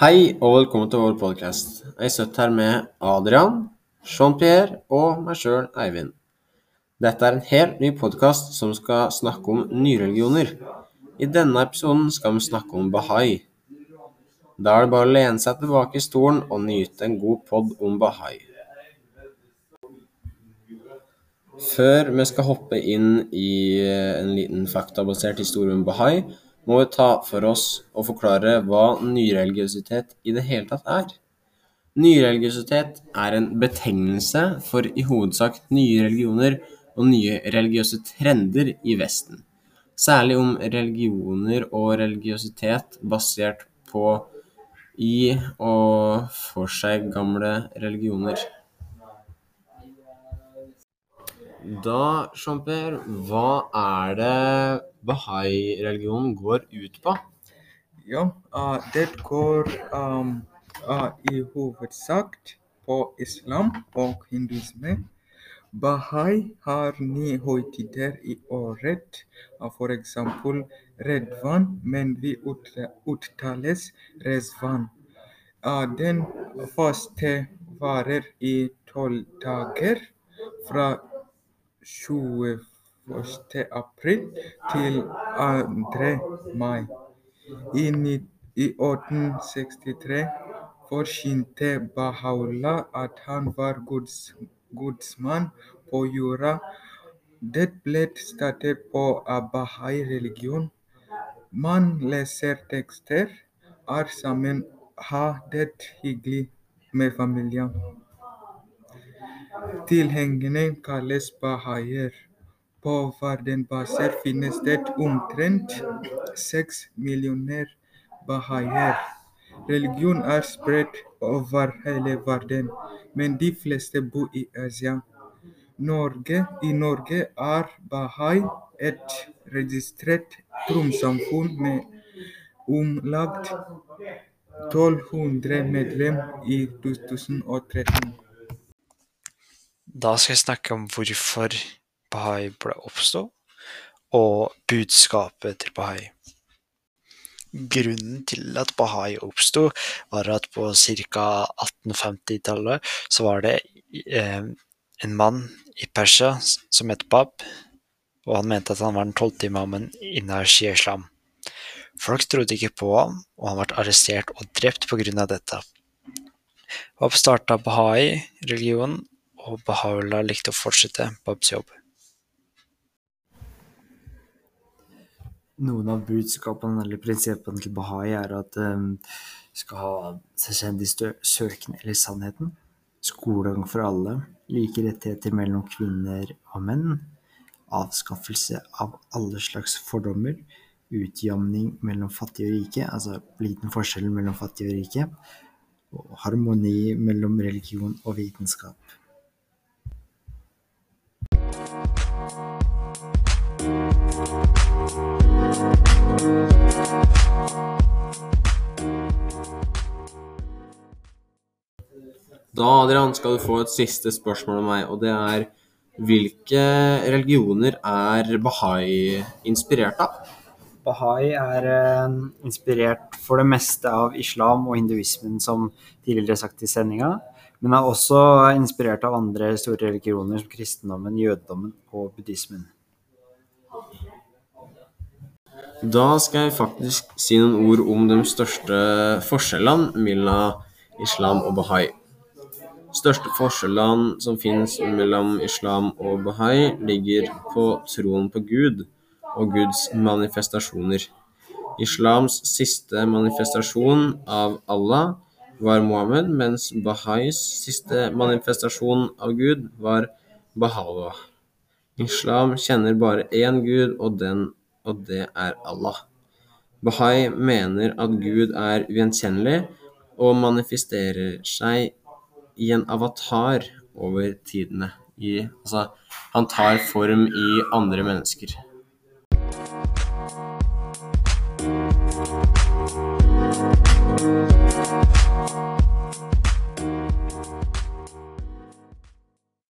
Hei og velkommen til vår podkast. Jeg sitter her med Adrian, Jean-Pierre og meg sjøl, Eivind. Dette er en helt ny podkast som skal snakke om nyreligioner. I denne episoden skal vi snakke om bahai. Da er det bare å lene seg tilbake i stolen og nyte en god pod om bahai. Før vi skal hoppe inn i en liten faktabasert historie om bahai, må vi ta for oss og forklare hva nyreligiøsitet i det hele tatt er. Nyreligiøsitet er en betegnelse for i hovedsak nye religioner og nye religiøse trender i Vesten. Særlig om religioner og religiøsitet basert på i og for seg gamle religioner. Da, Jean-Pierre, hva er det bahai-religionen går ut på? Ja, uh, det går um, uh, i hovedsak på islam og hinduisme. Bahai har ni høytider i året, uh, f.eks. Redvan, men vi uttales Rezvan. Uh, den faste varer i tolv dager, fra 21. april til 2. mai. I, I 1863 forsynte Baha'u'llah at han var Guds, gudsmann på jorda. Det ble startet på Bahai-religion. Man leser tekster, er sammen, har det hyggelig med familien. Tilhengerne kalles bahaier. På verdensbasis finnes det omtrent seks millioner bahaier. Religion er spredt over hele verden, men de fleste bor i Asia. Norge, I Norge er bahai et registrert tromsamfunn med om lag 1200 medlemmer i 2013. Da skal jeg snakke om hvorfor bahai ble oppstå, og budskapet til bahai. Grunnen til at bahai oppsto, var at på ca. 1850-tallet så var det eh, en mann i Persia som het Bab, og han mente at han var den tolvte imamen innen shia-islam. Folk trodde ikke på ham, og han ble arrestert og drept av dette. Bab starta bahai-religionen og Baha'u'llah likte å fortsette Babs jobb. Noen av budskapene eller prinsippene til Bahai er at um, skal ha selvstendig søken eller sannheten, skolegang for alle, like rettigheter mellom kvinner og menn, avskaffelse av alle slags fordommer, utjamning mellom fattige og rike, altså liten forskjell mellom fattige og rike, og harmoni mellom religion og vitenskap. Da, Adrian, skal du få et siste spørsmål av meg, og det er hvilke religioner er bahai inspirert av? Bahai er eh, inspirert for det meste av islam og hinduismen, som tidligere sagt i sendinga, men er også inspirert av andre store religioner som kristendommen, jødedommen og buddhismen. Da skal jeg faktisk si noen ord om de største forskjellene mellom islam og bahai. Største forskjellene som finnes mellom islam og bahai, ligger på troen på Gud og Guds manifestasjoner. Islams siste manifestasjon av Allah var Mohammed, mens bahais siste manifestasjon av Gud var Baha'u'llah. Islam kjenner bare én Gud, og, den, og det er Allah. Bahai mener at Gud er ugjenkjennelig og manifesterer seg i en avatar over tidene. I, altså, han tar form i andre mennesker. Thank